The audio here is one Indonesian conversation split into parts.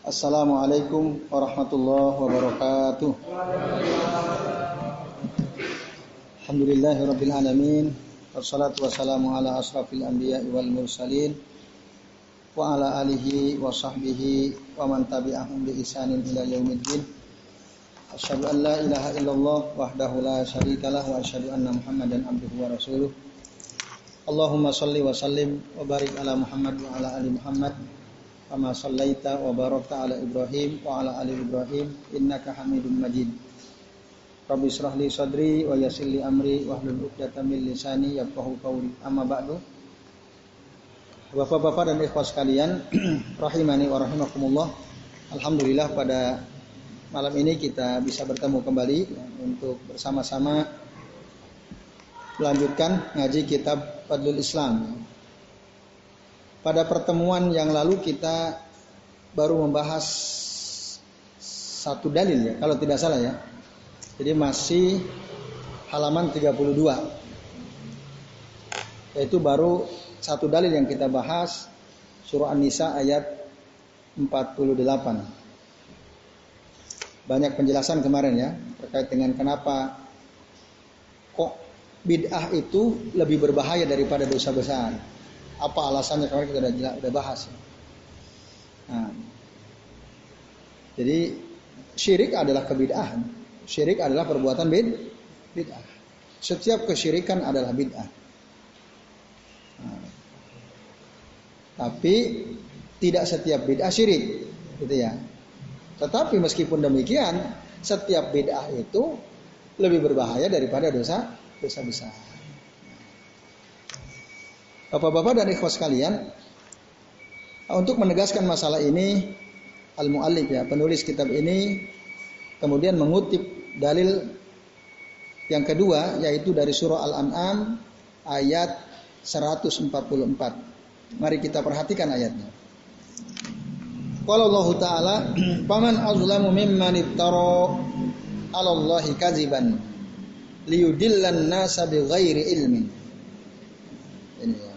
Assalamualaikum warahmatullahi wabarakatuh. Alhamdulillahirabbil alamin. Wassalatu wassalamu ala asrafil anbiya wal mursalin wa ala alihi wa sahbihi wa man tabi'ahum bi ihsanin ila yaumiddin. Asyhadu an la ilaha illallah wahdahu la syarikalah wa asyhadu anna Muhammadan abduhu wa rasuluh. Allahumma salli wa sallim wa barik ala Muhammad wa ala ali Muhammad kama sallaita wa barakta ala Ibrahim wa ala ali Ibrahim innaka Hamidum Majid. Rabbi israh li sadri wa yassir li amri wa hlul 'uqdatam min lisani yafqahu qawli. Amma ba'du. Bapak-bapak dan ikhwas sekalian, rahimani wa rahimakumullah. Alhamdulillah pada malam ini kita bisa bertemu kembali untuk bersama-sama melanjutkan ngaji kitab Fadlul Islam. Pada pertemuan yang lalu kita baru membahas satu dalil ya, kalau tidak salah ya. Jadi masih halaman 32. Yaitu baru satu dalil yang kita bahas surah An-Nisa ayat 48. Banyak penjelasan kemarin ya terkait dengan kenapa kok bid'ah itu lebih berbahaya daripada dosa besar. Apa alasannya kemarin kita udah, udah bahas. Ya. Nah, jadi syirik adalah kebid'ahan. Syirik adalah perbuatan bid bid'ah. Setiap kesyirikan adalah bid'ah. Nah, tapi tidak setiap bid'ah syirik, gitu ya. Tetapi meskipun demikian, setiap bid'ah itu lebih berbahaya daripada dosa dosa besar. Bapak-bapak dan ikhwas sekalian, untuk menegaskan masalah ini, al-muallif ya, penulis kitab ini kemudian mengutip dalil yang kedua yaitu dari surah Al-An'am ayat 144. Mari kita perhatikan ayatnya. Qala Allah Ta'ala, "Faman azlamu mimman iftara 'ala Allahi kadziban liyudillan nasa bighairi ilmin." Ini ya.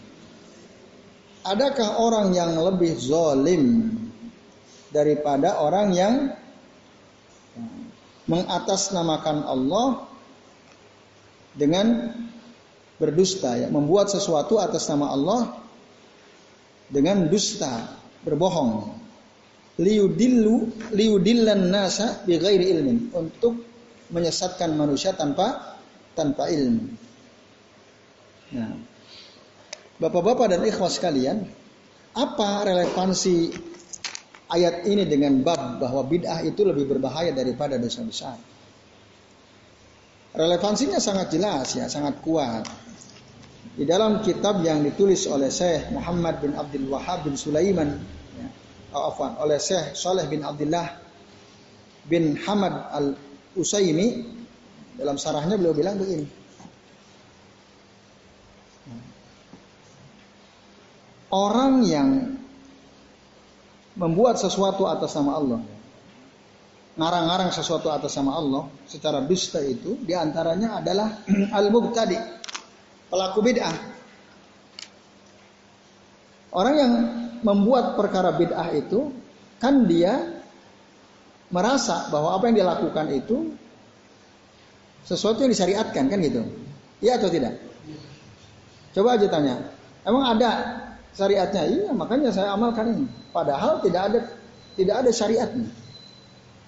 Adakah orang yang lebih zalim daripada orang yang mengatasnamakan Allah dengan berdusta ya, membuat sesuatu atas nama Allah dengan dusta, berbohong. Liudillu liudillan nasa bighairi ilmin untuk menyesatkan manusia tanpa tanpa ilmu. Nah, Bapak-bapak dan ikhwas sekalian, apa relevansi ayat ini dengan bab bahwa bid'ah itu lebih berbahaya daripada dosa besar? Relevansinya sangat jelas ya, sangat kuat. Di dalam kitab yang ditulis oleh Syekh Muhammad bin Abdul Wahab bin Sulaiman, ya, oh, afwan, oleh Syekh Saleh bin Abdullah bin Hamad al Usaimi, dalam sarahnya beliau bilang begini. Orang yang membuat sesuatu atas nama Allah, ngarang-ngarang sesuatu atas nama Allah secara dusta itu di antaranya adalah al-mubtadi, pelaku bid'ah. Orang yang membuat perkara bid'ah itu kan dia merasa bahwa apa yang dia lakukan itu sesuatu yang disyariatkan kan gitu. Iya atau tidak? Coba aja tanya. Emang ada syariatnya. Iya, makanya saya amalkan ini. Padahal tidak ada tidak ada syariatnya.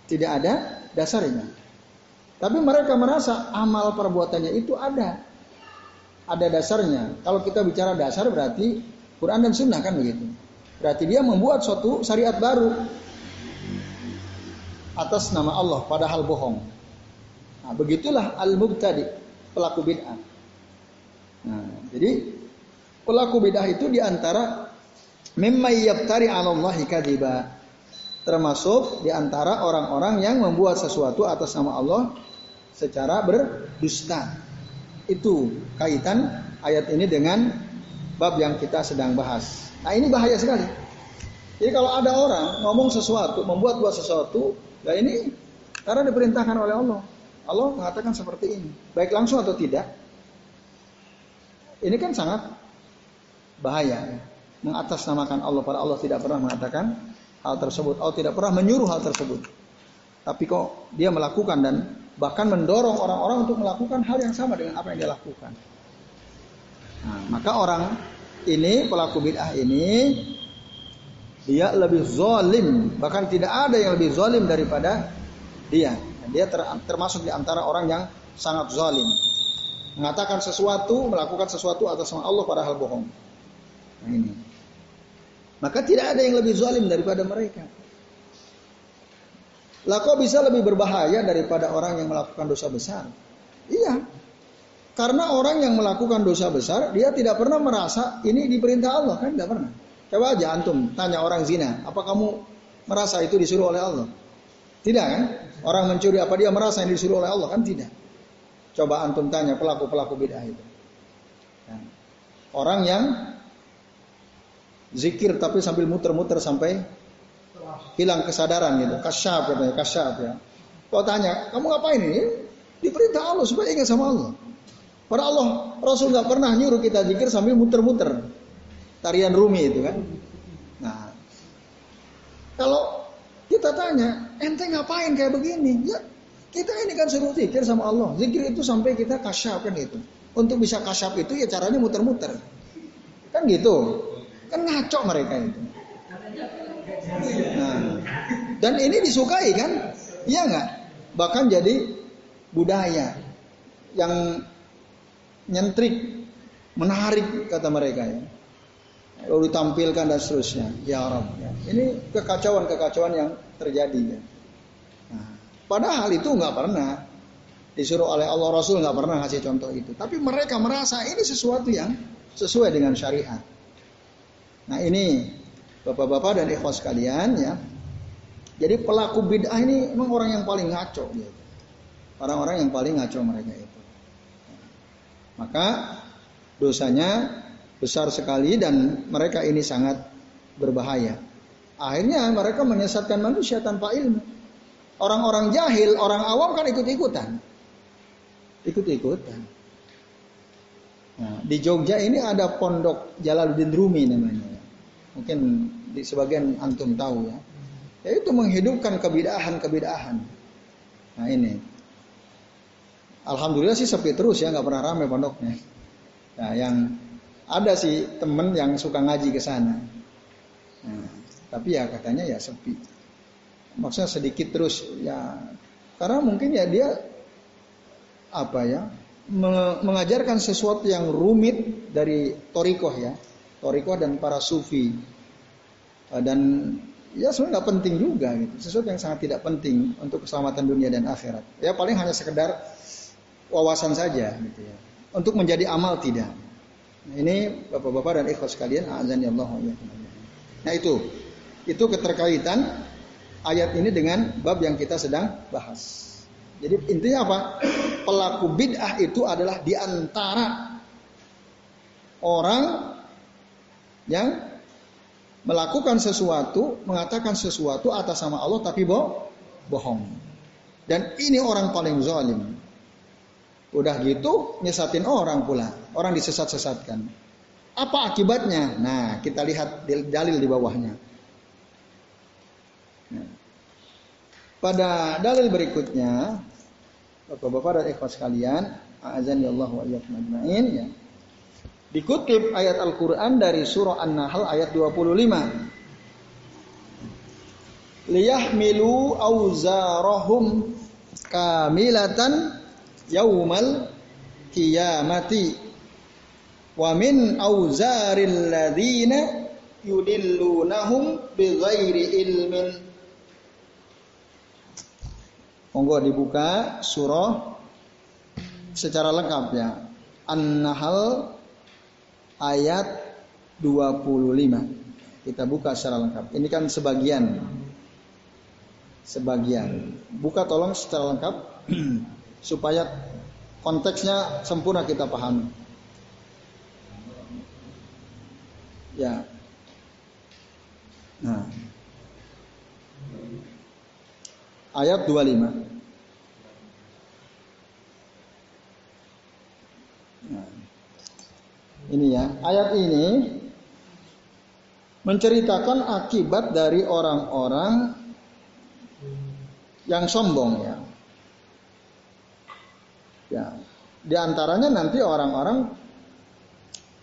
Tidak ada dasarnya. Tapi mereka merasa amal perbuatannya itu ada. Ada dasarnya. Kalau kita bicara dasar berarti Quran dan Sunnah kan begitu. Berarti dia membuat suatu syariat baru atas nama Allah padahal bohong. Nah, begitulah al-mubtadi, pelaku bid'ah. Nah, jadi Pelaku bidah itu di antara mimma yaftari 'ala Allahi kadziba. Termasuk di antara orang-orang yang membuat sesuatu atas nama Allah secara berdusta. Itu kaitan ayat ini dengan bab yang kita sedang bahas. Nah ini bahaya sekali. Jadi kalau ada orang ngomong sesuatu, membuat buat sesuatu, nah ini karena diperintahkan oleh Allah. Allah mengatakan seperti ini, baik langsung atau tidak. Ini kan sangat bahaya. mengatasnamakan Allah pada Allah tidak pernah mengatakan hal tersebut. Allah tidak pernah menyuruh hal tersebut. Tapi kok dia melakukan dan bahkan mendorong orang-orang untuk melakukan hal yang sama dengan apa yang dia lakukan. Nah, maka orang ini pelaku bid'ah ini dia lebih zalim, bahkan tidak ada yang lebih zalim daripada dia. Dia ter, termasuk di antara orang yang sangat zalim. Mengatakan sesuatu, melakukan sesuatu atas nama Allah padahal bohong. Ini. Maka tidak ada yang lebih zalim daripada mereka. Lah kok bisa lebih berbahaya daripada orang yang melakukan dosa besar? Iya. Karena orang yang melakukan dosa besar, dia tidak pernah merasa ini diperintah Allah, kan tidak pernah. Coba aja antum tanya orang zina, apa kamu merasa itu disuruh oleh Allah? Tidak kan? Orang mencuri apa dia merasa ini disuruh oleh Allah? Kan tidak. Coba antum tanya pelaku-pelaku bid'ah itu. Ya. Orang yang zikir tapi sambil muter-muter sampai hilang kesadaran gitu. Kasyaf katanya, kasyaf ya. Kau tanya, kamu ngapain ini? Diperintah Allah supaya ingat sama Allah. Pada Allah, Rasul nggak pernah nyuruh kita zikir sambil muter-muter tarian Rumi itu kan. Nah, kalau kita tanya, ente ngapain kayak begini? Ya, kita ini kan suruh zikir sama Allah. Zikir itu sampai kita kasyaf kan itu. Untuk bisa kasyaf itu ya caranya muter-muter. Kan gitu. Kan ngaco mereka itu. Nah, dan ini disukai kan? Iya nggak? Bahkan jadi budaya yang nyentrik, menarik kata mereka ya lalu ditampilkan dan seterusnya. Ya Arab. Ya. Ini kekacauan-kekacauan yang terjadi. Ya. Nah, padahal itu nggak pernah disuruh oleh Allah Rasul nggak pernah ngasih contoh itu. Tapi mereka merasa ini sesuatu yang sesuai dengan syariat. Nah ini bapak-bapak dan ikhwas kalian ya. Jadi pelaku bid'ah ini memang orang yang paling ngaco gitu. Orang-orang yang paling ngaco mereka itu. Maka dosanya besar sekali dan mereka ini sangat berbahaya. Akhirnya mereka menyesatkan manusia tanpa ilmu. Orang-orang jahil, orang awam kan ikut-ikutan. Ikut-ikutan. Nah, di Jogja ini ada pondok Jalaluddin Rumi namanya. Mungkin di sebagian antum tahu ya. Yaitu menghidupkan kebidahan-kebidahan. Nah ini. Alhamdulillah sih sepi terus ya, nggak pernah ramai pondoknya. Nah, yang ada sih temen yang suka ngaji ke sana. Nah, tapi ya katanya ya sepi. Maksudnya sedikit terus ya karena mungkin ya dia apa ya mengajarkan sesuatu yang rumit dari torikoh ya torikoh dan para sufi. Dan ya sebenarnya nggak penting juga gitu. Sesuatu yang sangat tidak penting untuk keselamatan dunia dan akhirat. Ya paling hanya sekedar wawasan saja gitu ya. Untuk menjadi amal tidak. Nah, ini bapak-bapak dan ikhwas sekalian, azan ya Allah Nah itu, itu keterkaitan ayat ini dengan bab yang kita sedang bahas. Jadi intinya apa? Pelaku bid'ah itu adalah di antara orang yang melakukan sesuatu, mengatakan sesuatu atas nama Allah tapi bohong. Dan ini orang paling zalim. Udah gitu nyesatin orang pula. Orang disesat-sesatkan. Apa akibatnya? Nah, kita lihat dalil di bawahnya. Nah, pada dalil berikutnya, Bapak-bapak dan ikhwas sekalian, azan ya Allah wa ya. Dikutip ayat Al-Qur'an dari surah An-Nahl ayat 25. Liyahmilu auzarahum kamilatan yaumal qiyamati wa min auzaril ladzina yudillunahum bighairi ilmin Monggo dibuka surah secara lengkap ya. An-Nahl ayat 25. Kita buka secara lengkap. Ini kan sebagian. Sebagian. Buka tolong secara lengkap. supaya konteksnya sempurna kita pahami. Ya. Nah. Ayat 25. Ini ya, ayat ini menceritakan akibat dari orang-orang yang sombong ya. Ya, di antaranya nanti orang-orang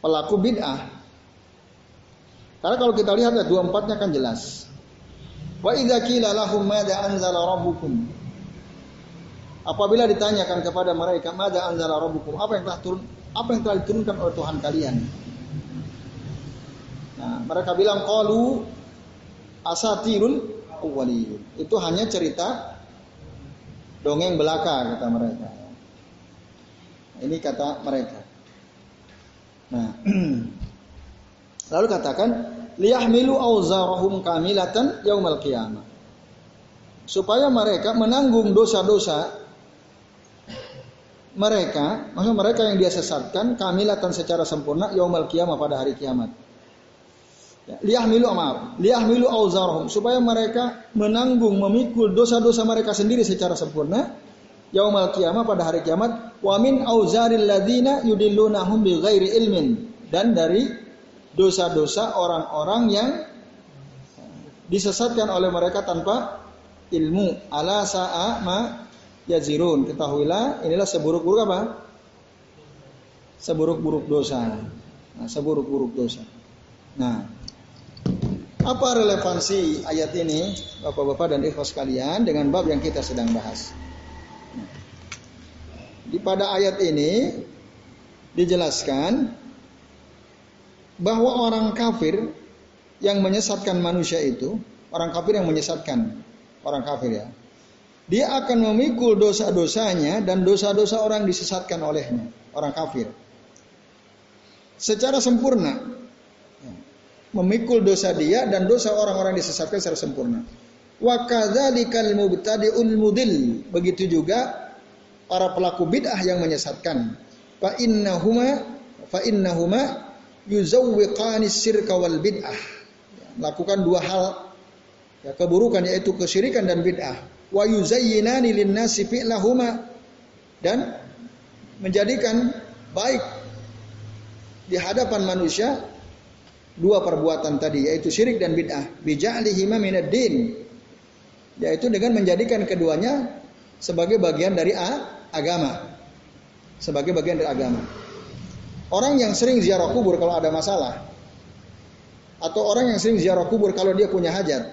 pelaku bid'ah. Karena kalau kita lihat ya dua empatnya kan jelas. Wa idza qila lahum madza anzala rabbukum. Apabila ditanyakan kepada mereka madza anzala rabbukum, apa yang telah turun apa yang telah diturunkan oleh Tuhan kalian? Nah, mereka bilang qalu asatirul awwalin. Itu hanya cerita dongeng belaka kata mereka. Ini kata mereka. Nah, lalu katakan liyahmilu auzarahum kamilatan yaumal qiyamah. Supaya mereka menanggung dosa-dosa mereka, maksud mereka yang dia sesatkan kamilatan secara sempurna yaumal qiyamah pada hari kiamat. Ya, liyahmilu maaf, liyahmilu auzarahum supaya mereka menanggung memikul dosa-dosa mereka sendiri secara sempurna yaumal kiamah pada hari kiamat. Wa min auzaril ladina yudillunahum bighairi ilmin. Dan dari dosa-dosa orang-orang yang disesatkan oleh mereka tanpa ilmu. Ala sa'a ma yazirun ketahuilah inilah seburuk-buruk apa? Seburuk-buruk dosa. Nah, seburuk-buruk dosa. Nah apa relevansi ayat ini Bapak-bapak dan ikhwas sekalian dengan bab yang kita sedang bahas? Di pada ayat ini dijelaskan bahwa orang kafir yang menyesatkan manusia itu, orang kafir yang menyesatkan orang kafir ya. Dia akan memikul dosa-dosanya dan dosa-dosa orang disesatkan olehnya, orang kafir. Secara sempurna. Memikul dosa dia dan dosa orang-orang disesatkan secara sempurna. Wa kadzalikal mubtadi'ul mudil. Begitu juga para pelaku bid'ah yang menyesatkan. Fa innahuma fa innahuma yuzawwiqanis sirka wal bid'ah. Lakukan dua hal ya, keburukan yaitu kesyirikan dan bid'ah. Wa yuzayyinani lin-nasi fi'lahuma dan menjadikan baik di hadapan manusia dua perbuatan tadi yaitu syirik dan bid'ah bija'lihima minad din yaitu dengan menjadikan keduanya sebagai bagian dari A, agama. Sebagai bagian dari agama. Orang yang sering ziarah kubur kalau ada masalah. Atau orang yang sering ziarah kubur kalau dia punya hajat.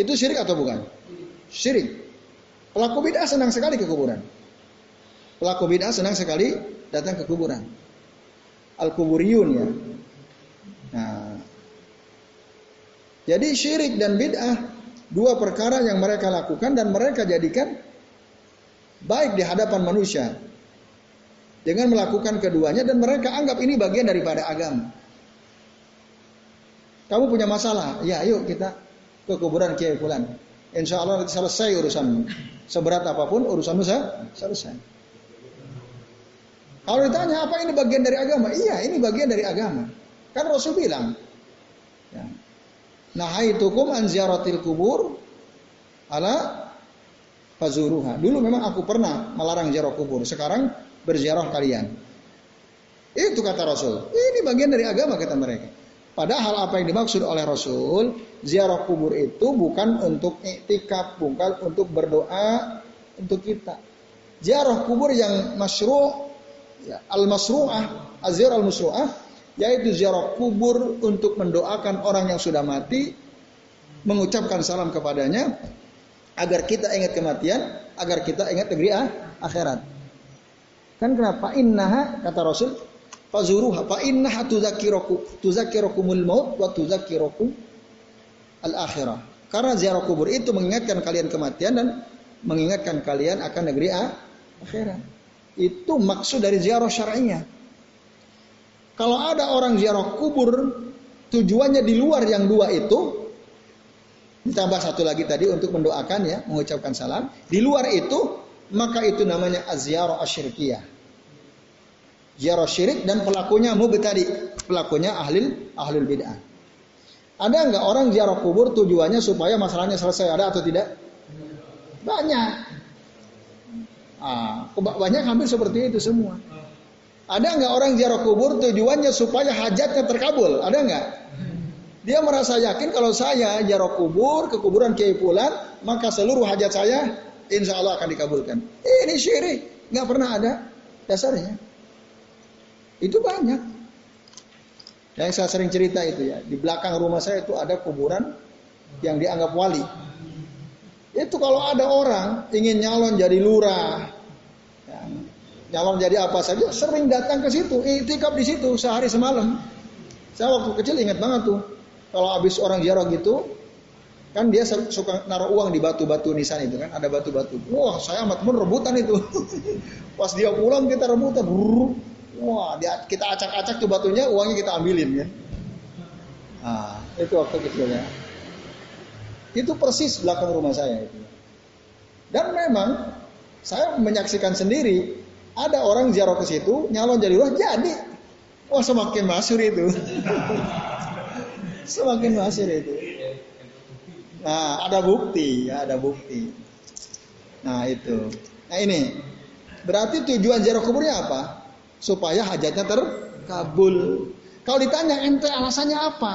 Itu syirik atau bukan? Syirik. Pelaku bid'ah senang sekali ke kuburan. Pelaku bid'ah senang sekali datang ke kuburan. Al-kuburiyun ya. Nah, jadi syirik dan bid'ah dua perkara yang mereka lakukan dan mereka jadikan baik di hadapan manusia dengan melakukan keduanya dan mereka anggap ini bagian daripada agama. Kamu punya masalah, ya ayo kita ke kuburan Kiai Fulan. Insya Allah nanti selesai urusan Seberat apa pun urusanmu saya selesai. Kalau ditanya apa ini bagian dari agama? Iya, ini bagian dari agama. Kan Rasul bilang, ya, Nahaitukum an ziaratil kubur ala fazuruha. Dulu memang aku pernah melarang ziarah kubur, sekarang berziarah kalian. Itu kata Rasul. Ini bagian dari agama kata mereka. Padahal apa yang dimaksud oleh Rasul, ziarah kubur itu bukan untuk iktikaf, bukan untuk berdoa untuk kita. Ziarah kubur yang masyru' ya, al-masru'ah, azir al-masru'ah, yaitu ziarah kubur untuk mendoakan orang yang sudah mati, mengucapkan salam kepadanya, agar kita ingat kematian, agar kita ingat negeri ah, akhirat. Kan kenapa? Innaha kata Rasul, fazuruha fa innaha tuzakiroku tuzakirokumul maut wa tuzakirokum al akhirah. Karena ziarah kubur itu mengingatkan kalian kematian dan mengingatkan kalian akan negeri ah, akhirat. Itu maksud dari ziarah syar'inya. Kalau ada orang ziarah kubur tujuannya di luar yang dua itu, Ditambah satu lagi tadi untuk mendoakan ya, mengucapkan salam. Di luar itu, maka itu namanya azyarah asyirkiyah. Ziarah syirik dan pelakunya mubtadi, pelakunya ahlil ahlul bid'ah. Ada nggak orang ziarah kubur tujuannya supaya masalahnya selesai? Ada atau tidak? Banyak. Ah, banyak hampir seperti itu semua. Ada nggak orang ziarah kubur tujuannya supaya hajatnya terkabul? Ada nggak? Dia merasa yakin kalau saya jarok kubur ke kuburan Kiai Fulan, maka seluruh hajat saya insya Allah akan dikabulkan. Ini syirik, nggak pernah ada dasarnya. Itu banyak. Yang saya sering cerita itu ya, di belakang rumah saya itu ada kuburan yang dianggap wali. Itu kalau ada orang ingin nyalon jadi lurah, ya, nyalon jadi apa saja, sering datang ke situ, itikaf di situ sehari semalam. Saya waktu kecil ingat banget tuh, kalau habis orang ziarah gitu, kan dia suka naruh uang di batu-batu nisan itu kan, ada batu-batu. Wah, saya amat pun rebutan itu. Pas dia pulang kita rebutan. Wah, kita acak-acak tuh batunya, uangnya kita ambilin ya. Nah, itu waktu kecilnya. Itu persis belakang rumah saya itu. Dan memang saya menyaksikan sendiri ada orang ziarah ke situ nyalon jadi wah jadi. Wah semakin masyur itu. Semakin masir itu. Nah, ada bukti, ya, ada bukti. Nah, itu. Nah, ini. Berarti tujuan ziarah kuburnya apa? Supaya hajatnya terkabul. Kalau ditanya ente alasannya apa?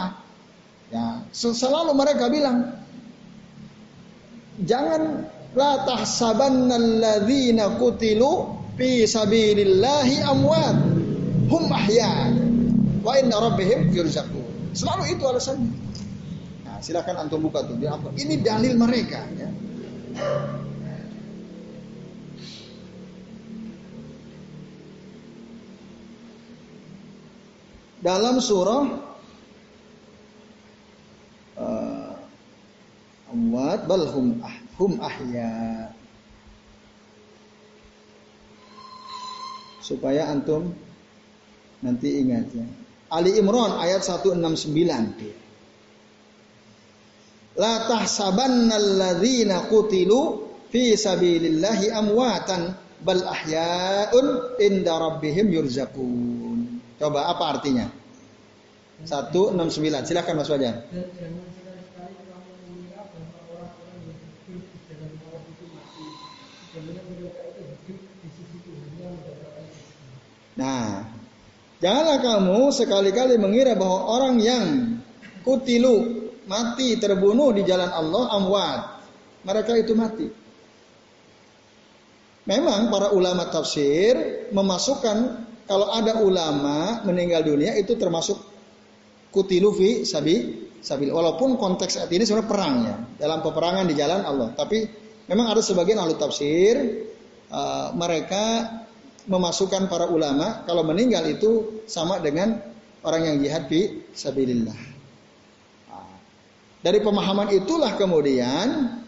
Ya, selalu mereka bilang jangan la tahsabanna alladzina qutilu fi sabilillahi amwat hum ahya wa inna rabbihim yurzaqun. Selalu itu alasannya. Nah, silakan antum buka tuh. Ini dalil mereka. Ya. Dalam surah uh, Amwat bal hum, ah, hum ahya. Supaya antum nanti ingat ya. Ali Imran ayat 169. La tahsabanna alladzina qutilu fi sabilillahi amwatan bal ahya'un inda rabbihim yurzakun. Coba apa artinya? 169. Silakan Mas Wajan. Nah, Janganlah kamu sekali-kali mengira bahwa orang yang kutilu mati terbunuh di jalan Allah amwat. Mereka itu mati. Memang para ulama tafsir memasukkan kalau ada ulama meninggal dunia itu termasuk kutilu fi sabi sabil. Walaupun konteks saat ini sebenarnya perang ya, dalam peperangan di jalan Allah. Tapi memang ada sebagian ahli tafsir uh, mereka memasukkan para ulama kalau meninggal itu sama dengan orang yang jihad fi sabilillah. Dari pemahaman itulah kemudian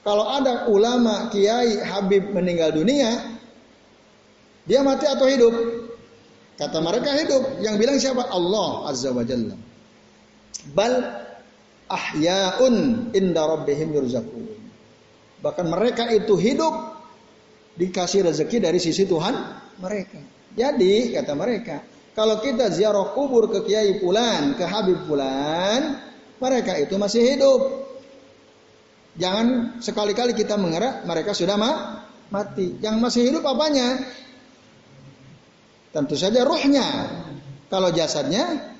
kalau ada ulama, kiai, habib meninggal dunia, dia mati atau hidup? Kata mereka hidup. Yang bilang siapa? Allah Azza wa Jalla. Bal ahyaun inda rabbihim yurzakun. Bahkan mereka itu hidup dikasih rezeki dari sisi Tuhan mereka. Jadi kata mereka, kalau kita ziarah kubur ke Kiai Pulan, ke Habib Pulan, mereka itu masih hidup. Jangan sekali-kali kita mengira mereka sudah ma mati. Yang masih hidup apanya? Tentu saja ruhnya. Kalau jasadnya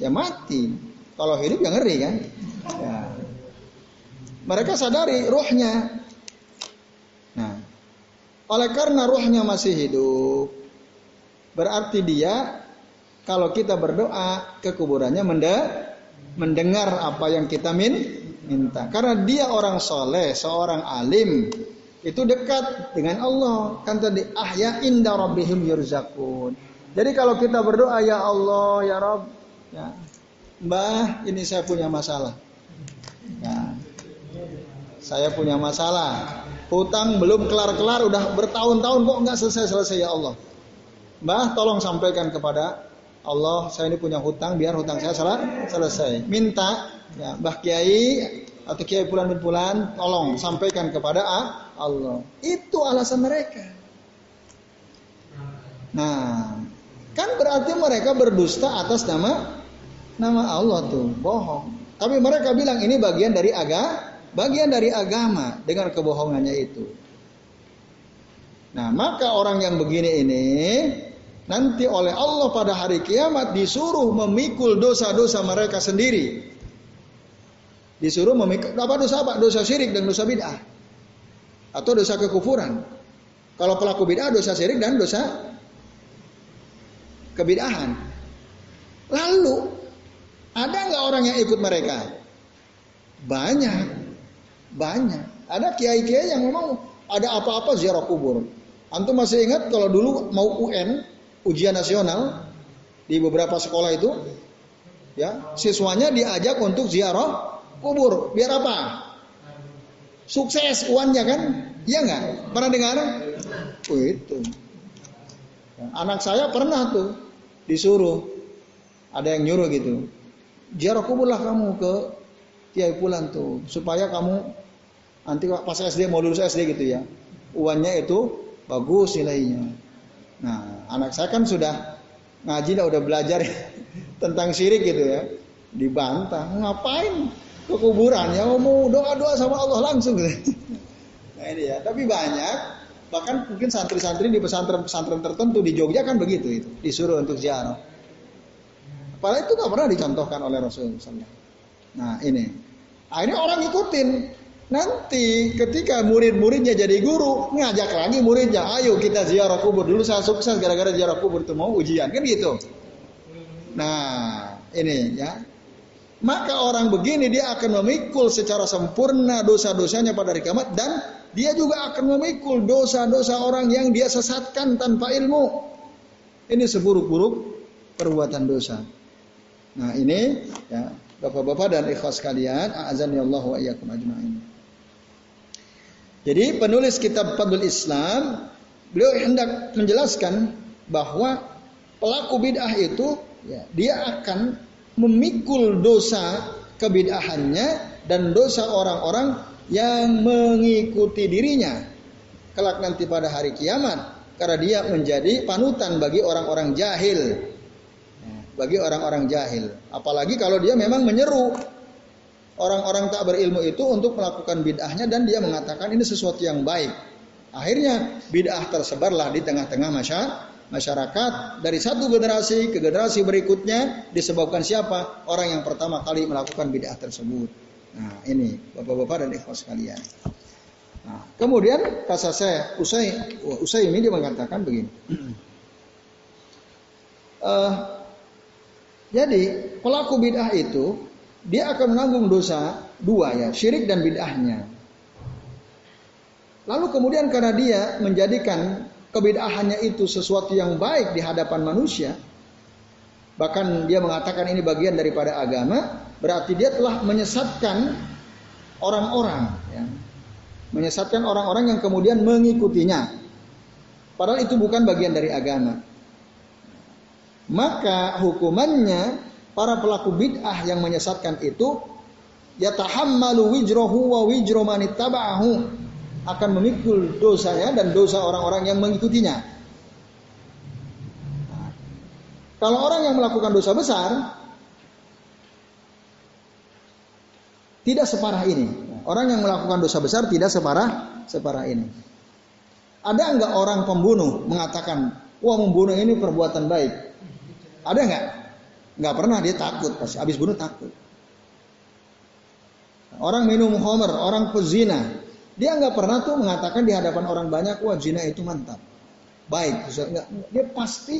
ya mati. Kalau hidup ya ngeri kan? Ya. Mereka sadari ruhnya. Nah, oleh karena ruhnya masih hidup, berarti dia kalau kita berdoa ke kuburannya mendengar apa yang kita min, minta. Karena dia orang soleh, seorang alim, itu dekat dengan Allah. Kan tadi ahya inda rabbihim yurzakun. Jadi kalau kita berdoa ya Allah ya Rabb, ya, Mbah ini saya punya masalah. Ya, saya punya masalah. Hutang belum kelar-kelar udah bertahun-tahun kok nggak selesai-selesai ya Allah. Mbah tolong sampaikan kepada Allah saya ini punya hutang biar hutang saya salah selesai. Minta ya Mbah Kiai atau Kiai Pulan bin Pulan tolong sampaikan kepada Allah. Itu alasan mereka. Nah, kan berarti mereka berdusta atas nama nama Allah tuh, bohong. Tapi mereka bilang ini bagian dari agama bagian dari agama dengan kebohongannya itu. Nah, maka orang yang begini ini nanti oleh Allah pada hari kiamat disuruh memikul dosa-dosa mereka sendiri. Disuruh memikul apa dosa apa? Dosa syirik dan dosa bid'ah. Atau dosa kekufuran. Kalau pelaku bid'ah dosa syirik dan dosa kebid'ahan. Lalu ada nggak orang yang ikut mereka? Banyak, banyak. Ada kiai-kiai yang memang ada apa-apa ziarah kubur. Antum masih ingat kalau dulu mau UN, ujian nasional di beberapa sekolah itu, ya siswanya diajak untuk ziarah kubur. Biar apa? Sukses uannya kan? Iya nggak? Pernah dengar? Oh itu. Anak saya pernah tuh disuruh, ada yang nyuruh gitu. Ziarah kubur lah kamu ke Kiai Pulan tuh, supaya kamu Nanti pas SD mau lulus SD gitu ya. Uannya itu bagus nilainya. Nah, anak saya kan sudah ngaji lah udah belajar tentang syirik gitu ya. Dibantah, ngapain ke kuburan ya mau doa-doa sama Allah langsung gitu. Nah ini ya, tapi banyak bahkan mungkin santri-santri di pesantren-pesantren tertentu di Jogja kan begitu itu disuruh untuk ziarah. Padahal itu nggak pernah dicontohkan oleh Rasulullah. Nah ini, akhirnya orang ikutin Nanti ketika murid-muridnya jadi guru, ngajak lagi muridnya, ayo kita ziarah kubur. Dulu saya sukses gara-gara ziarah kubur itu mau ujian, kan gitu. Nah, ini ya. Maka orang begini dia akan memikul secara sempurna dosa-dosanya pada hari kiamat dan dia juga akan memikul dosa-dosa orang yang dia sesatkan tanpa ilmu. Ini seburuk-buruk perbuatan dosa. Nah, ini ya Bapak-bapak dan ikhwas kalian, azan ya Allah wa iyyakum ajma'in. Jadi penulis kitab Fadlul Islam beliau hendak menjelaskan bahwa pelaku bid'ah itu ya, dia akan memikul dosa kebid'ahannya dan dosa orang-orang yang mengikuti dirinya. Kelak nanti pada hari kiamat karena dia menjadi panutan bagi orang-orang jahil. Bagi orang-orang jahil. Apalagi kalau dia memang menyeru. Orang-orang tak berilmu itu untuk melakukan bid'ahnya dan dia mengatakan ini sesuatu yang baik. Akhirnya bid'ah tersebarlah di tengah-tengah masyarakat dari satu generasi ke generasi berikutnya disebabkan siapa? Orang yang pertama kali melakukan bid'ah tersebut. Nah, ini Bapak-bapak dan ikhwas sekalian. Nah, kemudian kata saya Usai Usai ini dia mengatakan begini. uh, jadi pelaku bid'ah itu dia akan menanggung dosa dua ya, syirik dan bid'ahnya. Lalu kemudian karena dia menjadikan kebid'ahannya itu sesuatu yang baik di hadapan manusia, bahkan dia mengatakan ini bagian daripada agama, berarti dia telah menyesatkan orang-orang, ya. menyesatkan orang-orang yang kemudian mengikutinya. Padahal itu bukan bagian dari agama. Maka hukumannya para pelaku bid'ah yang menyesatkan itu yatahammalu wijrohu wa wijro manittaba'ahu akan memikul dosanya dan dosa orang-orang yang mengikutinya. kalau orang yang melakukan dosa besar tidak separah ini. Orang yang melakukan dosa besar tidak separah separah ini. Ada enggak orang pembunuh mengatakan, wah membunuh ini perbuatan baik? Ada enggak? Nggak pernah dia takut pas habis bunuh takut. Orang minum homer, orang pezina, dia nggak pernah tuh mengatakan di hadapan orang banyak, wah zina itu mantap, baik. Dia pasti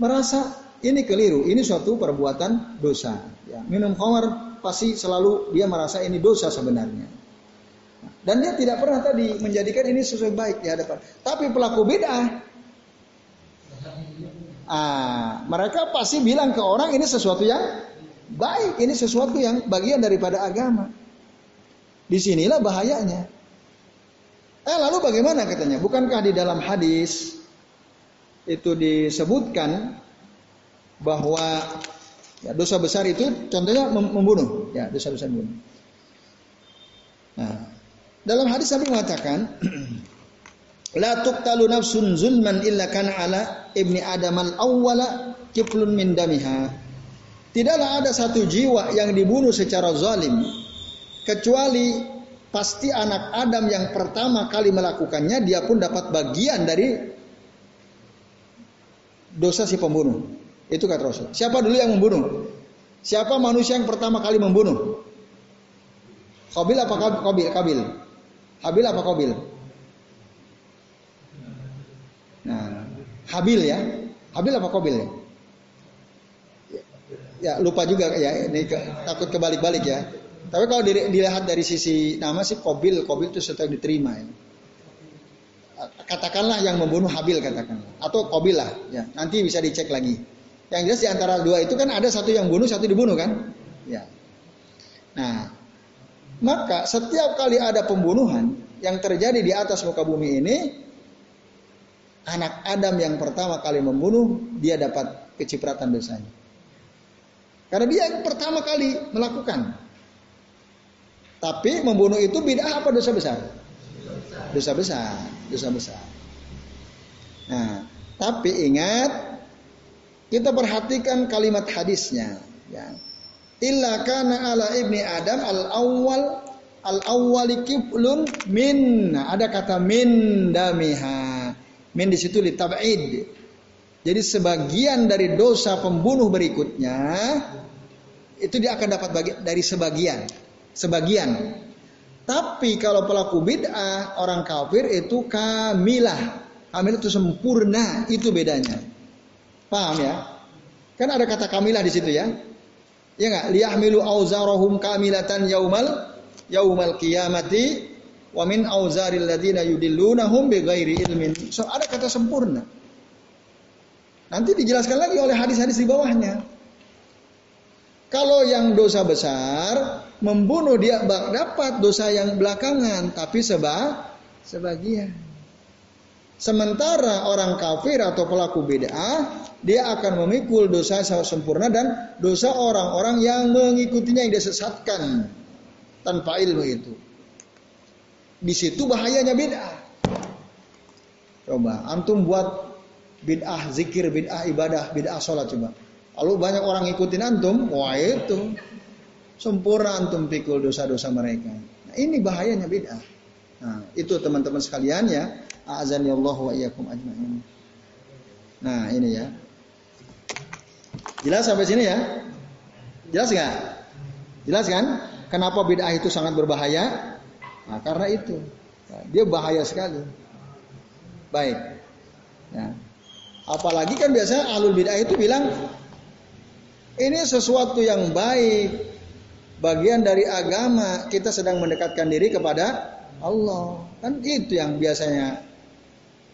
merasa ini keliru, ini suatu perbuatan dosa. Ya, minum homer pasti selalu dia merasa ini dosa sebenarnya. Dan dia tidak pernah tadi menjadikan ini sesuatu baik di hadapan. Tapi pelaku bid'ah Ah, mereka pasti bilang ke orang ini sesuatu yang baik, ini sesuatu yang bagian daripada agama. Di sinilah bahayanya. Eh lalu bagaimana katanya? Bukankah di dalam hadis itu disebutkan bahwa ya, dosa besar itu contohnya membunuh, ya dosa besar membunuh. Nah, dalam hadis Nabi mengatakan La tuqtalu nafsun zulman illa kana ala ibni Adam al-awwala kiflun min damiha. Tidaklah ada satu jiwa yang dibunuh secara zalim kecuali pasti anak Adam yang pertama kali melakukannya dia pun dapat bagian dari dosa si pembunuh. Itu kata Rasul. Siapa dulu yang membunuh? Siapa manusia yang pertama kali membunuh? Qabil apa Qabil? Qabil. Habil apa Qabil? Nah, Habil ya. Habil apa Qabil ya? Ya lupa juga ya ini ke, takut kebalik-balik ya. Tapi kalau dilihat dari sisi nama sih Qabil, Qabil itu setelah diterima ya. Katakanlah yang membunuh Habil katakanlah atau Qabil lah ya. Nanti bisa dicek lagi. Yang jelas di antara dua itu kan ada satu yang bunuh, satu dibunuh kan? Ya. Nah, maka setiap kali ada pembunuhan yang terjadi di atas muka bumi ini, anak Adam yang pertama kali membunuh, dia dapat kecipratan dosanya. Karena dia yang pertama kali melakukan. Tapi membunuh itu bid'ah apa dosa besar? Dosa besar, dosa besar. Nah, tapi ingat kita perhatikan kalimat hadisnya. Ya. Illa kana ala ibni Adam al awal al awwali kiblun min. Ada kata min damiha. Min di situ litab'id. Jadi sebagian dari dosa pembunuh berikutnya itu dia akan dapat bagi, dari sebagian. Sebagian. Tapi kalau pelaku bid'ah, orang kafir itu kamilah. Kamil itu sempurna, itu bedanya. Paham ya? Kan ada kata kamilah di situ ya. Ya enggak? Liyahmilu auzarahum kamilatan yaumal yaumal qiyamati wa min auzaril ladina yudillunahum bighairi ilmin. So ada kata sempurna. Nanti dijelaskan lagi oleh hadis-hadis di bawahnya. Kalau yang dosa besar membunuh dia dapat dosa yang belakangan tapi seba sebagian. Sementara orang kafir atau pelaku bid'ah dia akan memikul dosa sempurna dan dosa orang-orang yang mengikutinya yang disesatkan tanpa ilmu itu. Di situ bahayanya bid'ah. Coba antum buat bid'ah zikir, bid'ah ibadah, bid'ah sholat coba. Lalu banyak orang ngikutin antum, wah itu sempurna antum pikul dosa-dosa mereka. Nah, ini bahayanya bid'ah. Nah, itu teman-teman sekalian ya A'azani Allah wa iyyakum ajma'in. Nah, ini ya. Jelas sampai sini ya? Jelas nggak? Jelas kan? Kenapa bid'ah itu sangat berbahaya? Nah, karena itu. Nah, dia bahaya sekali. Baik. Ya. Apalagi kan biasanya alul bid'ah itu bilang ini sesuatu yang baik, bagian dari agama kita sedang mendekatkan diri kepada Allah. Kan itu yang biasanya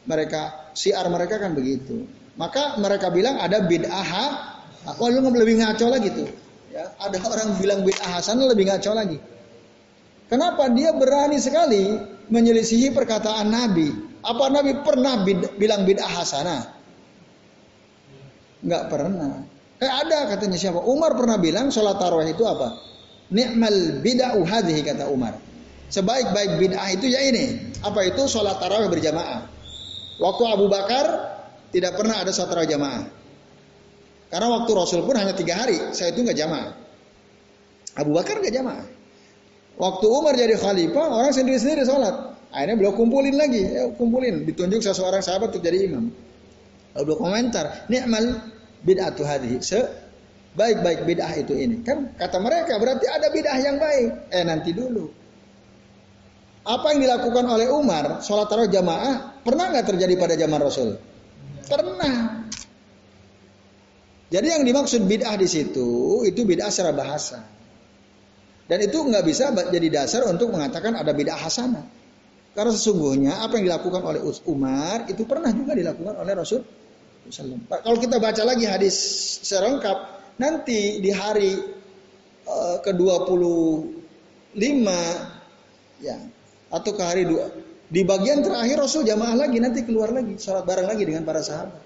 mereka siar mereka kan begitu. Maka mereka bilang ada bid'ah. Oh lu lebih ngaco lagi tuh. Ya, ada orang bilang bid'ah hasanah lebih ngaco lagi. Kenapa dia berani sekali menyelisihi perkataan Nabi? Apa Nabi pernah bid, bilang bid'ah hasanah? Enggak pernah. Eh ada katanya siapa? Umar pernah bilang sholat tarawih itu apa? Ni'mal bid'ah hadhihi kata Umar. Sebaik-baik bid'ah itu ya ini. Apa itu sholat tarawih berjamaah? Waktu Abu Bakar tidak pernah ada sholat tarawih jamaah. Karena waktu Rasul pun hanya tiga hari, saya itu nggak jamaah. Abu Bakar nggak jamaah. Waktu Umar jadi khalifah, orang sendiri-sendiri sholat. Akhirnya beliau kumpulin lagi, ya, kumpulin, ditunjuk seseorang sahabat untuk jadi imam. Lalu beliau komentar, ni'mal bid'atu hadhi. Baik-baik bid'ah itu ini. Kan kata mereka berarti ada bid'ah yang baik. Eh nanti dulu. Apa yang dilakukan oleh Umar, sholat tarawih jamaah, pernah nggak terjadi pada zaman Rasul? Pernah. Jadi yang dimaksud bid'ah di situ, itu bid'ah secara bahasa. Dan itu nggak bisa jadi dasar untuk mengatakan ada bid'ah hasanah. Karena sesungguhnya apa yang dilakukan oleh Umar itu pernah juga dilakukan oleh Rasul. Kalau kita baca lagi hadis serengkap, nanti di hari eh, ke-25 ya atau ke hari dua. Di bagian terakhir Rasul jamaah lagi nanti keluar lagi sholat bareng lagi dengan para sahabat.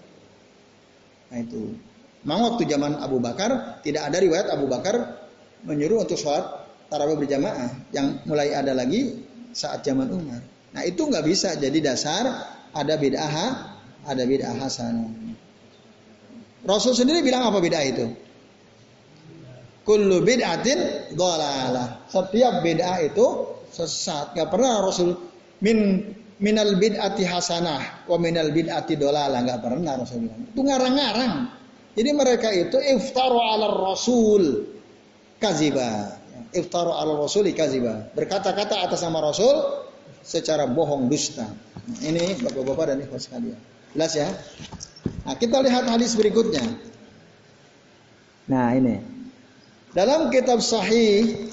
Nah itu. Memang waktu zaman Abu Bakar tidak ada riwayat Abu Bakar menyuruh untuk sholat tarawih berjamaah yang mulai ada lagi saat zaman Umar. Nah itu nggak bisa jadi dasar ada bid'ah ada bid'ah hasanah. Rasul sendiri bilang apa bid'ah itu? Kullu bid'atin dhalalah. Setiap bid'ah itu sesat. Gak pernah Rasul min minal bid'ati hasanah wa minal bid'ati nggak pernah Rasul bilang. Itu ngarang-ngarang. Jadi mereka itu iftaru ala Rasul kaziba. iftaru ala rasuli kaziba. Berkata-kata atas nama Rasul secara bohong dusta. Ini Bapak-bapak dan ibu sekalian. Jelas ya? Nah, kita lihat hadis berikutnya. Nah, ini. Dalam kitab sahih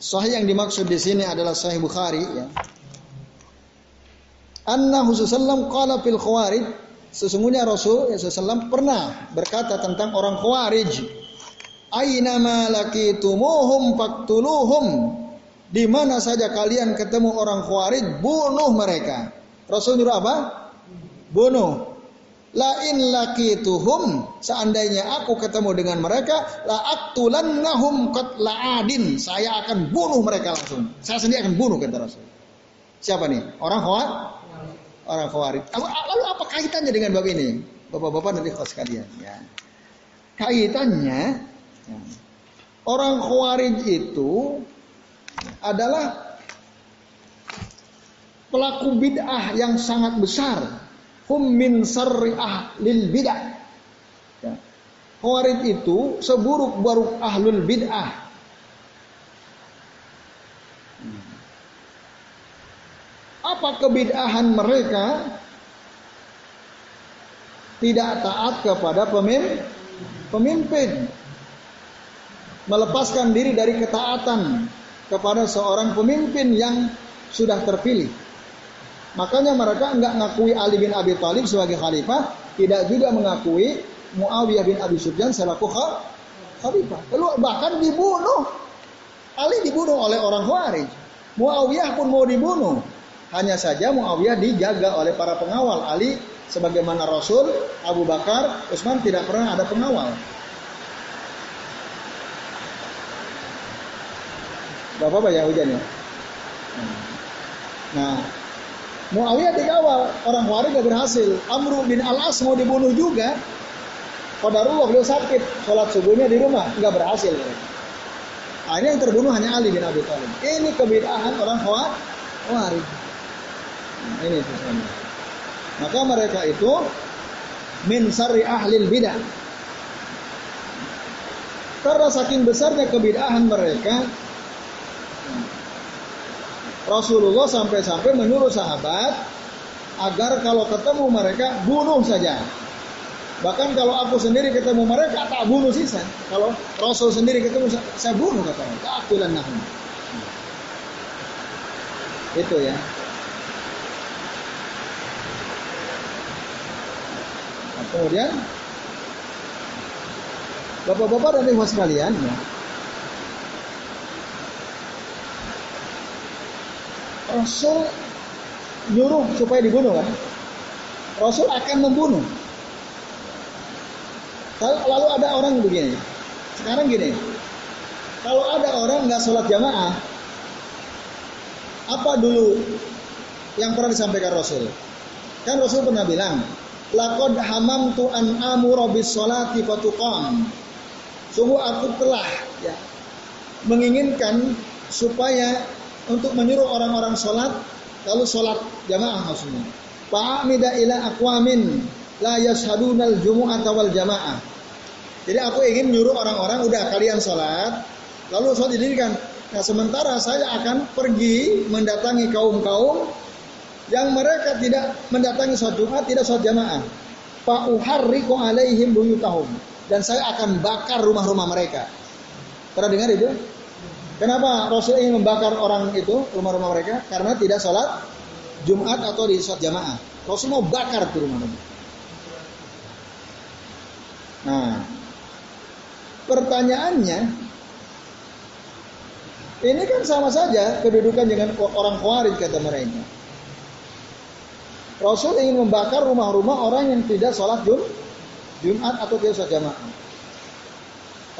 sahih yang dimaksud di sini adalah sahih Bukhari ya. Anna sallam qala fil khawarij sesungguhnya Rasul ya sallam pernah berkata tentang orang khawarij Aina ma laqitumuhum faqtuluhum. Di mana saja kalian ketemu orang Khawarij, bunuh mereka. Rasul nyuruh apa? Bunuh. La in laqituhum, seandainya aku ketemu dengan mereka, la aqtulannahum adin. Saya akan bunuh mereka langsung. Saya sendiri akan bunuh kata Rasul. Siapa nih? Orang Khawarij? Orang Khawarij. Lalu apa kaitannya dengan bab ini? Bapak-bapak dan ikhwas sekalian, ya. Kaitannya Orang Khawarij itu adalah pelaku bid'ah yang sangat besar. Hum min sarri ahlil bid'ah. Ya. Khawarij itu seburuk-buruk ahlul bid'ah. Apa kebid'ahan mereka? Tidak taat kepada pemimpin. pemimpin melepaskan diri dari ketaatan kepada seorang pemimpin yang sudah terpilih. Makanya mereka enggak mengakui Ali bin Abi Thalib sebagai khalifah, tidak juga mengakui Muawiyah bin Abi Sufyan selaku khalifah. Lalu bahkan dibunuh. Ali dibunuh oleh orang Khawarij. Muawiyah pun mau dibunuh. Hanya saja Muawiyah dijaga oleh para pengawal. Ali sebagaimana Rasul, Abu Bakar, Utsman tidak pernah ada pengawal. Bapak-bapak ya hujan ya. Nah, Muawiyah dikawal, orang Khawarij gak berhasil. Amru bin Al-As mau dibunuh juga. Qadarullah beliau sakit, sholat subuhnya di rumah, nggak berhasil. Akhirnya yang terbunuh hanya Ali bin Abi Thalib. Ini kebidahan orang Khawarij. Nah, ini sesuatu. Maka mereka itu min sari ahlil bidah. Karena saking besarnya kebidahan mereka, Rasulullah sampai-sampai menyuruh sahabat agar kalau ketemu mereka bunuh saja. Bahkan kalau aku sendiri ketemu mereka tak bunuh sisa. Kalau Rasul sendiri ketemu saya bunuh katanya. Ta'akulan nahum. Itu ya. Kemudian Bapak-bapak dan ibu sekalian ya, Rasul nyuruh supaya dibunuh kan? Rasul akan membunuh. Lalu ada orang begini. Sekarang gini. Kalau ada orang nggak sholat jamaah, apa dulu yang pernah disampaikan Rasul? Kan Rasul pernah bilang, Lakod hamam tu an amura bis sholati fatuqam. Sungguh aku telah ya, menginginkan supaya untuk menyuruh orang-orang sholat lalu sholat jamaah maksudnya. Fa'amida ila aqwamin la yashadunal jumu'ata wal jamaah. Jadi aku ingin menyuruh orang-orang udah kalian sholat lalu sholat didirikan. Nah sementara saya akan pergi mendatangi kaum-kaum yang mereka tidak mendatangi sholat Jumat, tidak sholat jamaah. Fa'uharriku alaihim buyutahum. Dan saya akan bakar rumah-rumah mereka. Pernah dengar itu? Kenapa Rasul ingin membakar orang itu, rumah-rumah mereka? Karena tidak sholat Jumat atau di sholat jamaah. Rasul mau bakar tuh rumah-rumah. Nah, pertanyaannya, ini kan sama saja kedudukan dengan orang Khawarij kata mereka. Rasul ingin membakar rumah-rumah orang yang tidak sholat Jum, Jumat atau tidak sholat jamaah.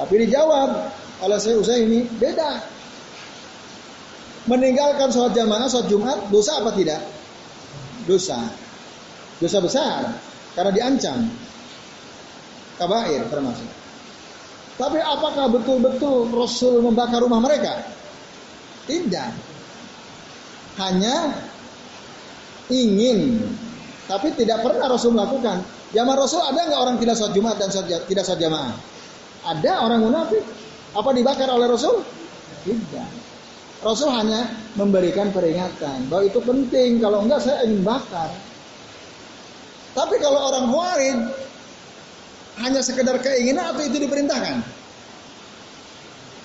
Tapi dijawab oleh saya ini beda meninggalkan sholat jamaah, sholat Jumat, dosa apa tidak? Dosa. Dosa besar. Karena diancam. Kabair termasuk. Tapi apakah betul-betul Rasul membakar rumah mereka? Tidak. Hanya ingin. Tapi tidak pernah Rasul melakukan. Zaman Rasul ada nggak orang tidak sholat Jumat dan tidak sholat jamaah? Ada orang munafik. Apa dibakar oleh Rasul? Tidak. Rasul hanya memberikan peringatan bahwa itu penting. Kalau enggak saya ingin bakar. Tapi kalau orang Khawarij hanya sekedar keinginan atau itu diperintahkan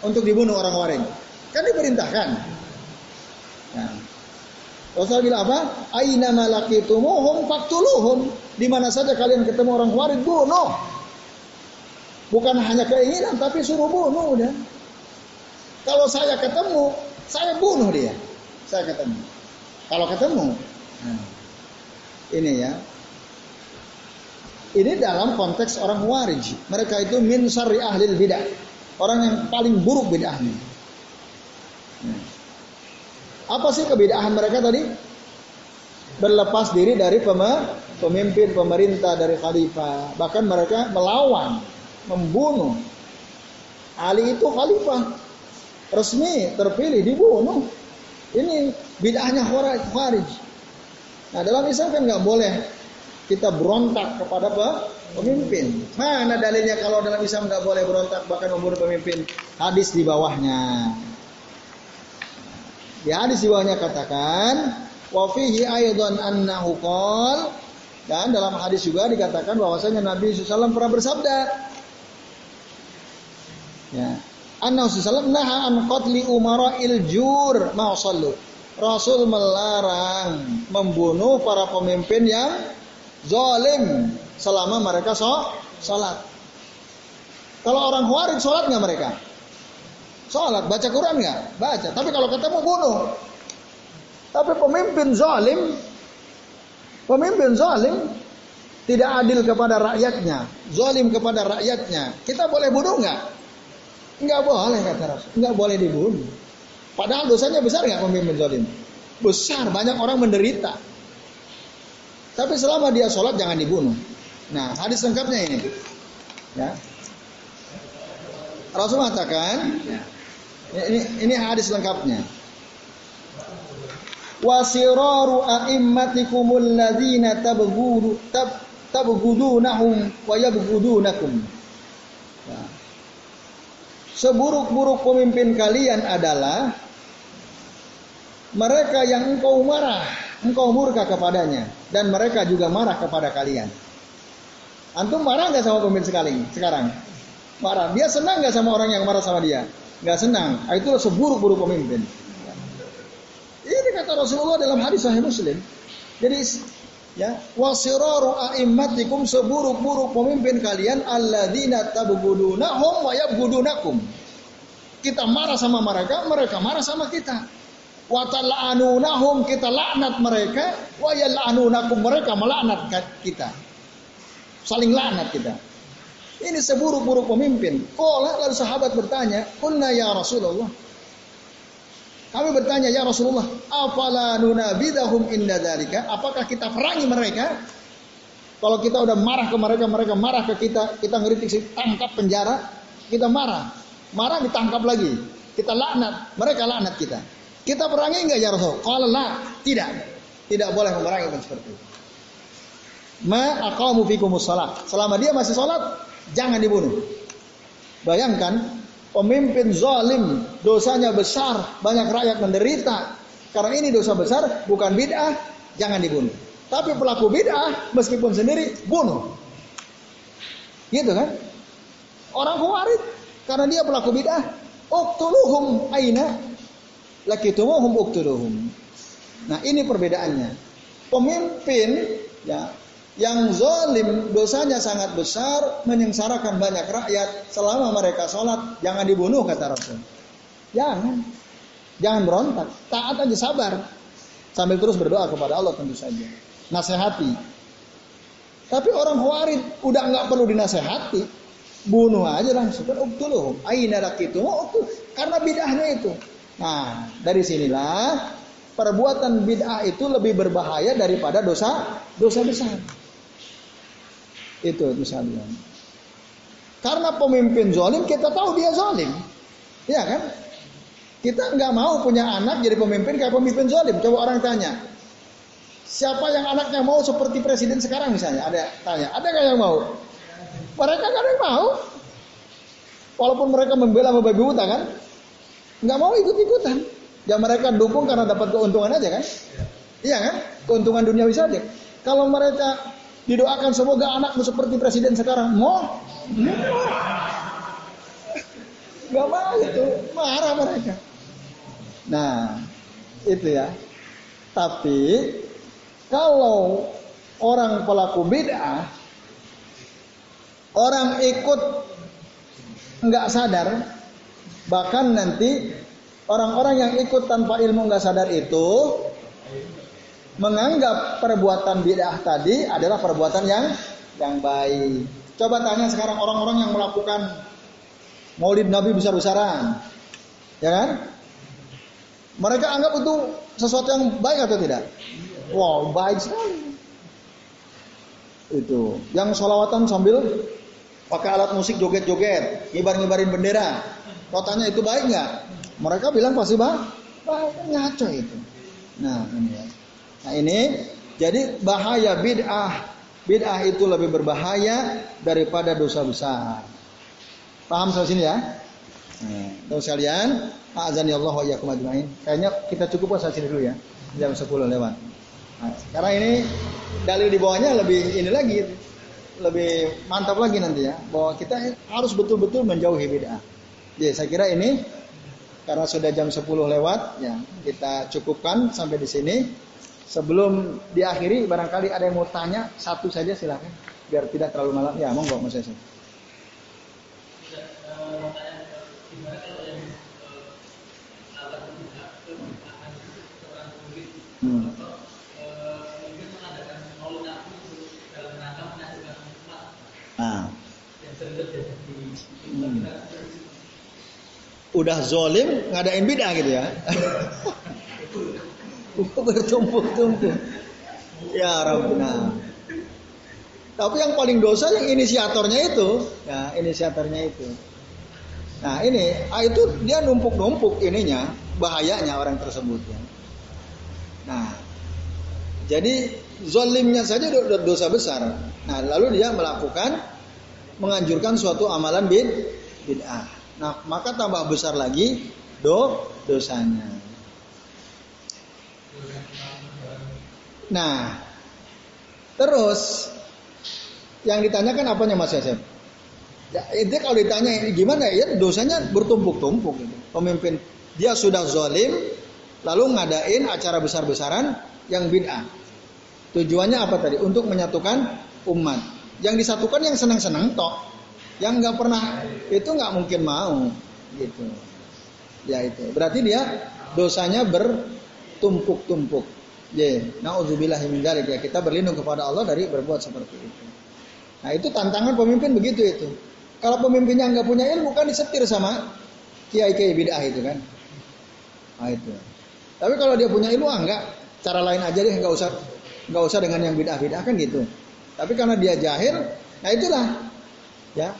untuk dibunuh orang Khawarij? Kan diperintahkan. Nah, Rasul bilang apa? Aina malakitumuhum faktuluhum. Di mana saja kalian ketemu orang Khawarij bunuh. Bukan hanya keinginan tapi suruh bunuh udah. Kalau saya ketemu, saya bunuh dia. Saya ketemu. Kalau ketemu, nah, ini ya. Ini dalam konteks orang warij. Mereka itu min syarri ahli bidah. Orang yang paling buruk bid'ahnya. Nah. Apa sih kebidahan mereka tadi? Berlepas diri dari pemimpin pemerintah dari khalifah. Bahkan mereka melawan, membunuh. Ali itu khalifah resmi terpilih dibunuh. Ini bid'ahnya kharij. Nah dalam Islam kan nggak boleh kita berontak kepada pemimpin. Mana dalilnya kalau dalam Islam nggak boleh berontak bahkan membunuh pemimpin? Hadis di bawahnya. Di hadis di bawahnya katakan wa fihi aidan annahu qol dan dalam hadis juga dikatakan bahwasanya Nabi SAW pernah bersabda ya Anna sallallahu naha an qatli umara iljur ma'asallu. Rasul melarang membunuh para pemimpin yang zalim selama mereka sholat. Kalau orang Khawarij sholat nggak mereka? Sholat, baca Quran nggak? Baca. Tapi kalau ketemu bunuh. Tapi pemimpin zalim, pemimpin zalim tidak adil kepada rakyatnya, zalim kepada rakyatnya. Kita boleh bunuh nggak? Enggak boleh kata Rasul. Enggak boleh dibunuh. Padahal dosanya besar nggak pemimpin zalim? Besar, banyak orang menderita. Tapi selama dia sholat jangan dibunuh. Nah, hadis lengkapnya ini. Ya. Rasul mengatakan, ya, ini, ini hadis lengkapnya. Wasiraru a'immatikumul ladzina tabghudu tab tabghudunahum wa yabghudunakum. Ya. Seburuk-buruk pemimpin kalian adalah mereka yang engkau marah, engkau murka kepadanya, dan mereka juga marah kepada kalian. Antum marah nggak sama pemimpin sekali sekarang? Marah. Dia senang nggak sama orang yang marah sama dia? Nggak senang. Ah, itu seburuk-buruk pemimpin. Ini kata Rasulullah dalam hadis Sahih Muslim. Jadi ya. Wasiraru a'immatikum seburuk-buruk pemimpin kalian alladzina tabghudunahum wa yabghudunakum kita marah sama mereka mereka marah sama kita. Wa tal'anunahum kita laknat mereka. Wa yal'anunakum mereka melaknat kita. Saling laknat kita. Ini seburuk-buruk pemimpin. Oh, lalu sahabat bertanya, "Kunna ya Rasulullah, kami bertanya, ya Rasulullah, afala nunabidahum inda dalika? Apakah kita perangi mereka? Kalau kita udah marah ke mereka, mereka marah ke kita, kita ngeritik, tangkap penjara, kita marah. Marah ditangkap lagi. Kita laknat, mereka laknat kita. Kita perangi enggak ya Rasul? Kalau lah, tidak. Tidak boleh memerangi seperti itu. Ma aqamu fikumus salat. Selama dia masih salat, jangan dibunuh. Bayangkan pemimpin zalim, dosanya besar, banyak rakyat menderita. Karena ini dosa besar, bukan bid'ah, jangan dibunuh. Tapi pelaku bid'ah, meskipun sendiri, bunuh. Gitu kan? Orang Khawarij, karena dia pelaku bid'ah, uktuluhum aina lakitumuhum uktuluhum. Nah, ini perbedaannya. Pemimpin ya yang zalim dosanya sangat besar menyengsarakan banyak rakyat selama mereka sholat. Jangan dibunuh kata Rasul. Jangan. Jangan berontak. Taat aja sabar. Sambil terus berdoa kepada Allah tentu saja. Nasihati. Tapi orang khawarid udah nggak perlu dinasehati. Bunuh aja langsung. Kan uktuluhum. Aina oh, karena bid'ahnya itu. Nah dari sinilah perbuatan bid'ah itu lebih berbahaya daripada dosa dosa besar itu misalnya. Karena pemimpin zolim kita tahu dia zolim. Ya kan? Kita nggak mau punya anak jadi pemimpin kayak pemimpin zolim. Coba orang tanya. Siapa yang anaknya mau seperti presiden sekarang misalnya? Ada tanya. Ada nggak yang mau? Mereka kan yang mau. Walaupun mereka membela babi buta kan? nggak mau ikut-ikutan. Ya mereka dukung karena dapat keuntungan aja kan? Iya kan? Keuntungan dunia bisa aja. Kalau mereka didoakan semoga anakmu seperti presiden sekarang, mau? Gak mau itu, marah mereka. Nah, itu ya. Tapi kalau orang pelaku bid'ah orang ikut nggak sadar bahkan nanti orang-orang yang ikut tanpa ilmu nggak sadar itu menganggap perbuatan bid'ah tadi adalah perbuatan yang yang baik. Coba tanya sekarang orang-orang yang melakukan Maulid Nabi besar-besaran, ya kan? Mereka anggap itu sesuatu yang baik atau tidak? Wow, baik sekali. Itu. Yang sholawatan sambil pakai alat musik joget-joget, ngibar-ngibarin bendera. Kotanya itu baik nggak? Mereka bilang pasti baik. Baik, ngaco itu. Nah, ini ya. Nah, ini jadi bahaya bid'ah. Bid'ah itu lebih berbahaya daripada dosa besar. Paham sampai sini ya? Nah, tahu sekalian, azan ya Allah wa ajmain. Kayaknya kita cukup sampai sini dulu ya. Jam 10 lewat. Nah, sekarang ini dalil di bawahnya lebih ini lagi, lebih mantap lagi nanti ya, bahwa kita harus betul-betul menjauhi bid'ah. Jadi saya kira ini karena sudah jam 10 lewat, ya kita cukupkan sampai di sini. Sebelum diakhiri, barangkali ada yang mau tanya satu saja silahkan, biar tidak terlalu malam. Ya, monggo Mas Yasir. Hmm. Nah. Hmm. Udah zolim ngadain bid'ah gitu ya. Bertumpuk-tumpuk. Ya Rabbuna. Tapi yang paling dosa yang inisiatornya itu, ya inisiatornya itu. Nah ini, ah, itu dia numpuk-numpuk ininya, bahayanya orang tersebut ya. Nah, jadi zolimnya saja dosa besar. Nah, lalu dia melakukan menganjurkan suatu amalan bid bid'ah. Nah, maka tambah besar lagi do dosanya. Nah, terus yang ditanyakan apanya Mas Yasef? Ya, itu kalau ditanya gimana ya dosanya bertumpuk-tumpuk. Gitu. Pemimpin dia sudah zolim, lalu ngadain acara besar-besaran yang bid'ah. Tujuannya apa tadi? Untuk menyatukan umat. Yang disatukan yang senang-senang toh. Yang nggak pernah itu nggak mungkin mau gitu. Ya itu. Berarti dia dosanya bertumpuk-tumpuk. Ya, min ya. Kita berlindung kepada Allah dari berbuat seperti itu. Nah, itu tantangan pemimpin begitu itu. Kalau pemimpinnya nggak punya ilmu kan disetir sama kiai-kiai bid'ah itu kan. Nah, itu. Tapi kalau dia punya ilmu ah enggak, cara lain aja deh nggak usah nggak usah dengan yang bid'ah-bid'ah kan gitu. Tapi karena dia jahil, nah itulah ya.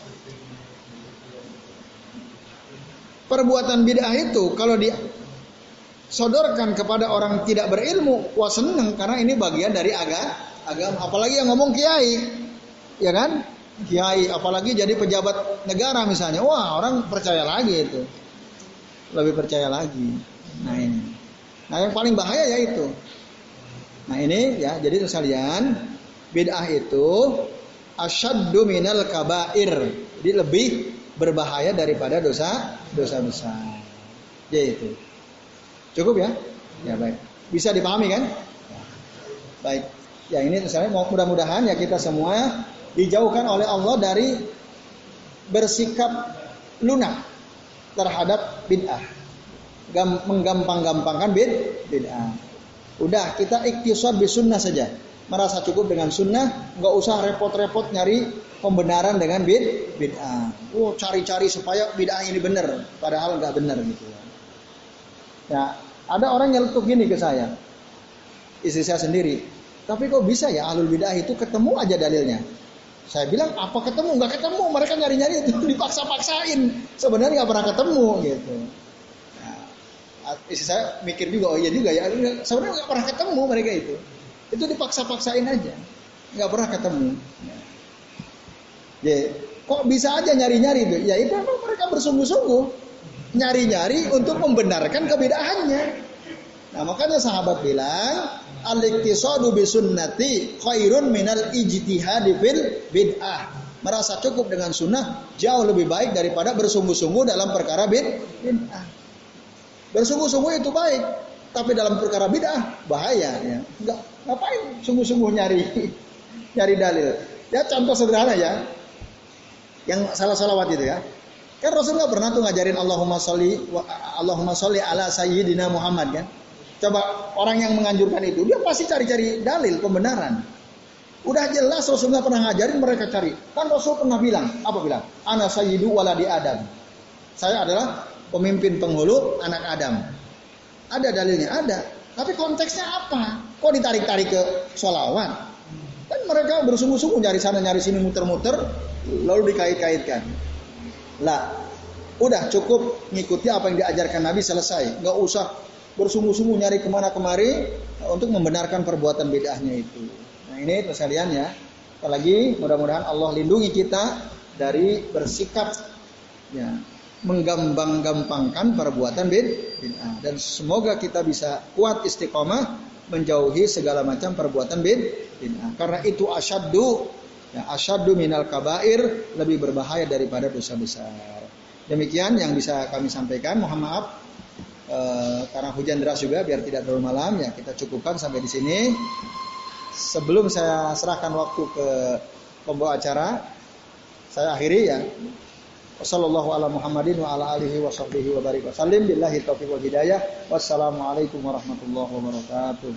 Perbuatan bid'ah itu kalau dia sodorkan kepada orang tidak berilmu, wah seneng karena ini bagian dari agama, agama. Apalagi yang ngomong kiai, ya kan? Kiai, apalagi jadi pejabat negara misalnya, wah orang percaya lagi itu, lebih percaya lagi. Nah ini, nah yang paling bahaya ya itu. Nah ini ya, jadi sekalian bid'ah itu asyaddu minal kabair. Jadi lebih berbahaya daripada dosa dosa besar. Ya itu. Cukup ya? Ya baik. Bisa dipahami kan? Baik. Ya ini misalnya mudah-mudahan ya kita semua dijauhkan oleh Allah dari bersikap lunak terhadap bid'ah. Menggampang-gampangkan bid bid'ah. Udah kita iktisad di sunnah saja. Merasa cukup dengan sunnah, nggak usah repot-repot nyari pembenaran dengan bid bid'ah. Oh cari-cari supaya bid'ah ini benar, padahal nggak benar gitu ya. Ada orang yang letuk gini ke saya, istri saya sendiri. Tapi kok bisa ya alul bid'ah itu ketemu aja dalilnya? Saya bilang apa ketemu? Nggak ketemu. Mereka nyari-nyari itu dipaksa-paksain. Sebenarnya nggak pernah ketemu gitu istri saya mikir juga oh iya juga ya sebenarnya nggak pernah ketemu mereka itu itu dipaksa-paksain aja nggak pernah ketemu ya kok bisa aja nyari-nyari itu ya itu mereka bersungguh-sungguh nyari-nyari untuk membenarkan kebedaannya. Nah, makanya sahabat bilang, al-iktisadu bi sunnati khairun minal ijtihadi fil bid'ah. Merasa cukup dengan sunnah jauh lebih baik daripada bersungguh-sungguh dalam perkara bid'ah. Bersungguh-sungguh itu baik, tapi dalam perkara bid'ah bahaya ya. Enggak ngapain sungguh-sungguh nyari nyari dalil. Ya contoh sederhana ya. Yang salah salawat itu ya. Kan Rasul nggak pernah tuh ngajarin Allahumma sholli Allahumma sholli ala sayyidina Muhammad kan. Coba orang yang menganjurkan itu dia pasti cari-cari dalil pembenaran. Udah jelas Rasul nggak pernah ngajarin mereka cari. Kan Rasul pernah bilang apa bilang? Ana sayyidu waladi Adam. Saya adalah pemimpin penghulu anak Adam. Ada dalilnya ada. Tapi konteksnya apa? Kok ditarik-tarik ke sholawat? Kan mereka bersungguh-sungguh nyari sana nyari sini muter-muter lalu dikait-kaitkan. Lah, udah cukup ngikuti apa yang diajarkan Nabi selesai. Nggak usah bersungguh-sungguh nyari ke mana kemari untuk membenarkan perbuatan bedahnya itu. Nah ini terus kalian ya. Apalagi mudah-mudahan Allah lindungi kita dari bersikap ya menggambang-gampangkan perbuatan bid'ah dan semoga kita bisa kuat istiqomah menjauhi segala macam perbuatan bid'ah karena itu asyaddu Ya, asyaddu minal kabair lebih berbahaya daripada dosa besar. Demikian yang bisa kami sampaikan. Mohon maaf e, karena hujan deras juga biar tidak terlalu malam ya kita cukupkan sampai di sini. Sebelum saya serahkan waktu ke pembawa acara, saya akhiri ya. Wassalamualaikum ala Muhammadin wa ala alihi. Wassalamualaikum warahmatullahi wabarakatuh.